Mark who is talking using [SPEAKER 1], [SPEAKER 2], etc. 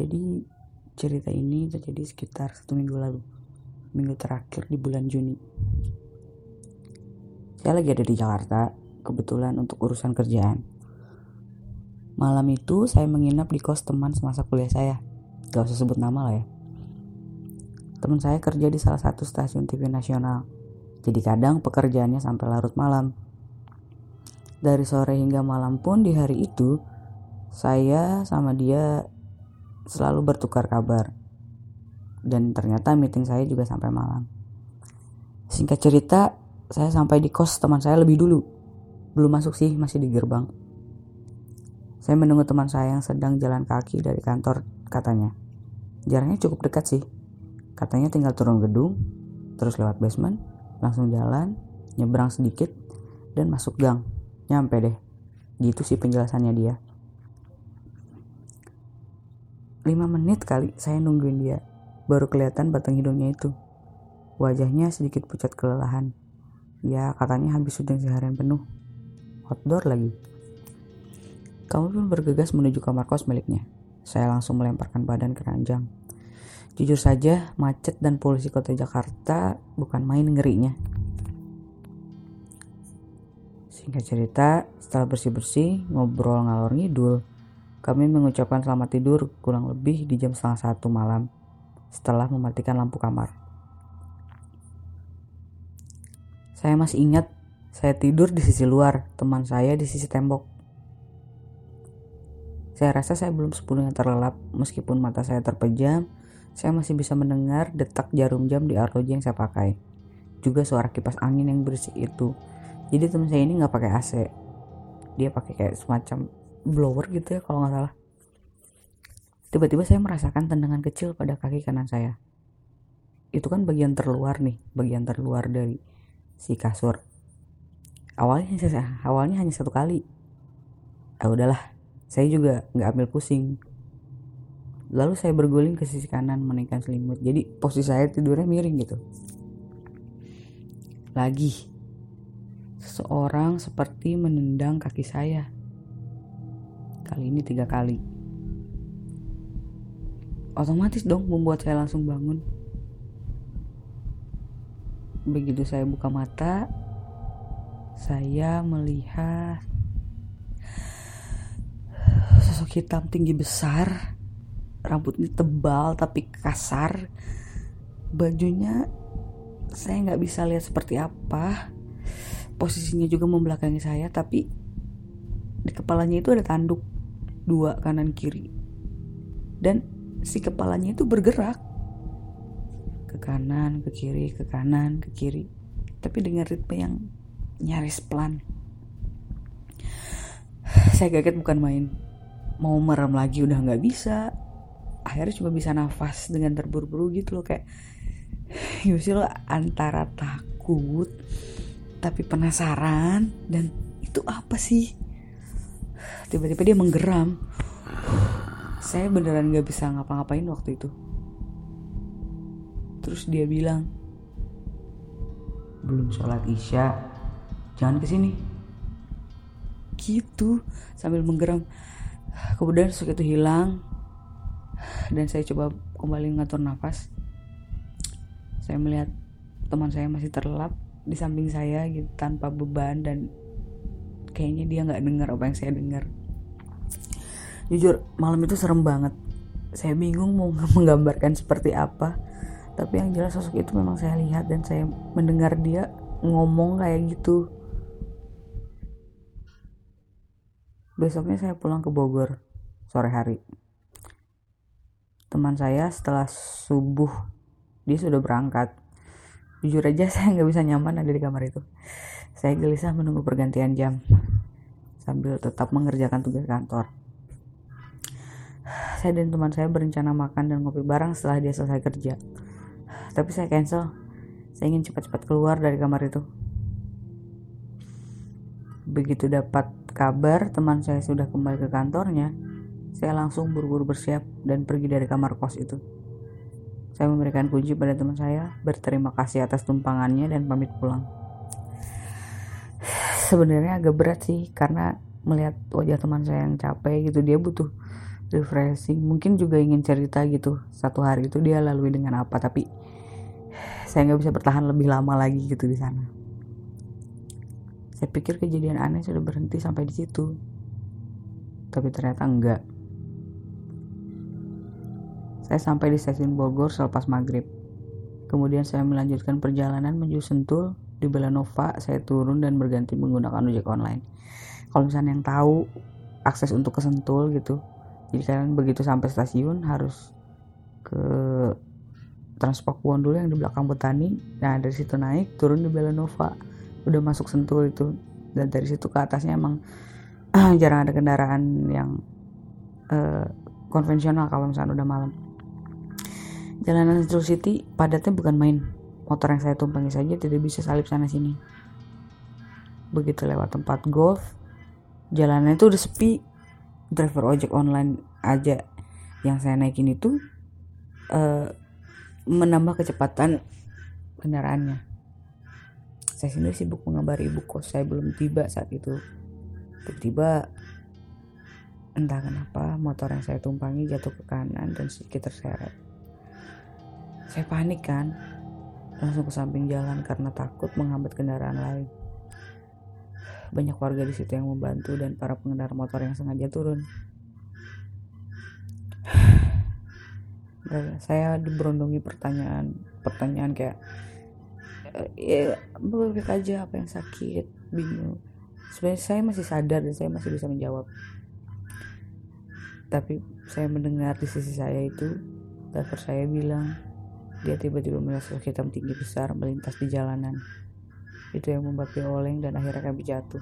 [SPEAKER 1] Jadi cerita ini terjadi sekitar satu minggu lalu. Minggu terakhir di bulan Juni. Saya lagi ada di Jakarta, kebetulan untuk urusan kerjaan. Malam itu saya menginap di kos teman semasa kuliah saya. Gak usah sebut nama lah ya. Teman saya kerja di salah satu stasiun TV nasional. Jadi kadang pekerjaannya sampai larut malam. Dari sore hingga malam pun di hari itu, saya sama dia selalu bertukar kabar. Dan ternyata meeting saya juga sampai malam. Singkat cerita, saya sampai di kos teman saya lebih dulu. Belum masuk sih, masih di gerbang. Saya menunggu teman saya yang sedang jalan kaki dari kantor katanya. Jaraknya cukup dekat sih. Katanya tinggal turun gedung, terus lewat basement, langsung jalan, nyebrang sedikit, dan masuk gang. Nyampe deh. Gitu sih penjelasannya dia. 5 menit kali saya nungguin dia. Baru kelihatan batang hidungnya itu. Wajahnya sedikit pucat kelelahan. Ya katanya habis syuting seharian penuh. Outdoor lagi. Kamu pun bergegas menuju kamar kos miliknya. Saya langsung melemparkan badan ke ranjang. Jujur saja, macet dan polusi kota Jakarta bukan main ngerinya. Singkat cerita, setelah bersih-bersih, ngobrol ngalor ngidul, kami mengucapkan selamat tidur kurang lebih di jam setengah satu malam setelah mematikan lampu kamar. Saya masih ingat saya tidur di sisi luar, teman saya di sisi tembok. Saya rasa saya belum sepenuhnya terlelap, meskipun mata saya terpejam, saya masih bisa mendengar detak jarum jam di arloji yang saya pakai. Juga suara kipas angin yang berisik itu. Jadi teman saya ini nggak pakai AC. Dia pakai kayak semacam blower gitu ya kalau nggak salah. Tiba-tiba saya merasakan tendangan kecil pada kaki kanan saya. Itu kan bagian terluar nih, bagian terluar dari si kasur. Awalnya awalnya hanya satu kali. Ah udahlah, saya juga nggak ambil pusing. Lalu saya berguling ke sisi kanan menaikkan selimut. Jadi posisi saya tidurnya miring gitu. Lagi, seseorang seperti menendang kaki saya. Kali ini tiga kali. Otomatis dong membuat saya langsung bangun. Begitu saya buka mata, saya melihat sosok hitam tinggi besar, rambutnya tebal tapi kasar, bajunya saya nggak bisa lihat seperti apa, posisinya juga membelakangi saya, tapi di kepalanya itu ada tanduk dua kanan kiri. Dan si kepalanya itu bergerak. Ke kanan ke kiri ke kanan ke kiri. Tapi dengan ritme yang nyaris pelan. Saya kaget bukan main. Mau merem lagi udah nggak bisa. Akhirnya cuma bisa nafas dengan terburu-buru gitu loh kayak lo antara takut tapi penasaran dan itu apa sih tiba-tiba dia menggeram. Saya beneran gak bisa ngapa-ngapain waktu itu. Terus dia bilang belum sholat isya jangan ke sini gitu sambil menggeram. Kemudian sosok itu hilang dan saya coba kembali ngatur nafas. Saya melihat teman saya masih terlelap di samping saya gitu tanpa beban dan kayaknya dia nggak dengar apa yang saya dengar jujur malam itu serem banget. Saya bingung mau menggambarkan seperti apa. Tapi yang jelas sosok itu memang saya lihat dan saya mendengar dia ngomong kayak gitu. Besoknya saya pulang ke Bogor sore hari. Teman saya setelah subuh dia sudah berangkat jujur aja saya nggak bisa nyaman ada di kamar itu saya gelisah menunggu pergantian jam sambil tetap mengerjakan tugas kantor saya dan teman saya berencana makan dan ngopi bareng setelah dia selesai kerja. Tapi saya cancel. Saya ingin cepat-cepat keluar dari kamar itu. Begitu dapat kabar teman saya sudah kembali ke kantornya, saya langsung buru-buru bersiap dan pergi dari kamar kos itu. Saya memberikan kunci pada teman saya, berterima kasih atas tumpangannya dan pamit pulang. Sebenarnya agak berat sih karena melihat wajah teman saya yang capek gitu dia butuh refreshing. Mungkin juga ingin cerita gitu satu hari itu dia lalui dengan apa tapi saya nggak bisa bertahan lebih lama lagi gitu di sana. Saya pikir kejadian aneh sudah berhenti sampai di situ. Tapi ternyata enggak saya sampai di stasiun Bogor selepas maghrib. Kemudian saya melanjutkan perjalanan menuju Sentul. Di Belanova saya turun dan berganti menggunakan ojek online. Kalau misalnya yang tahu akses untuk ke Sentul gitu. Jadi kalian begitu sampai stasiun harus ke Transpakuan dulu yang di belakang Petani. Nah dari situ naik turun di Belanova udah masuk Sentul itu. Dan dari situ ke atasnya emang jarang ada kendaraan yang uh, konvensional kalau misalnya udah malam jalanan Sentul City padatnya bukan main. Motor yang saya tumpangi saja tidak bisa salip sana sini. Begitu lewat tempat golf jalanan itu udah sepi. Driver ojek online aja yang saya naikin itu uh, menambah kecepatan kendaraannya. Saya sendiri sibuk mengabari ibu kos saya belum tiba saat itu. Tiba-tiba entah kenapa motor yang saya tumpangi jatuh ke kanan dan sedikit terseret saya panik kan langsung ke samping jalan karena takut menghambat kendaraan lain banyak warga di situ yang membantu dan para pengendara motor yang sengaja turun. saya diberondongi pertanyaan, pertanyaan kayak, ya baik aja apa yang sakit, bingung. Sebenarnya saya masih sadar dan saya masih bisa menjawab. Tapi saya mendengar di sisi saya itu, driver saya bilang, dia tiba-tiba melihat sosok hitam tinggi besar melintas di jalanan. Itu yang membuat dia oleng dan akhirnya kami jatuh.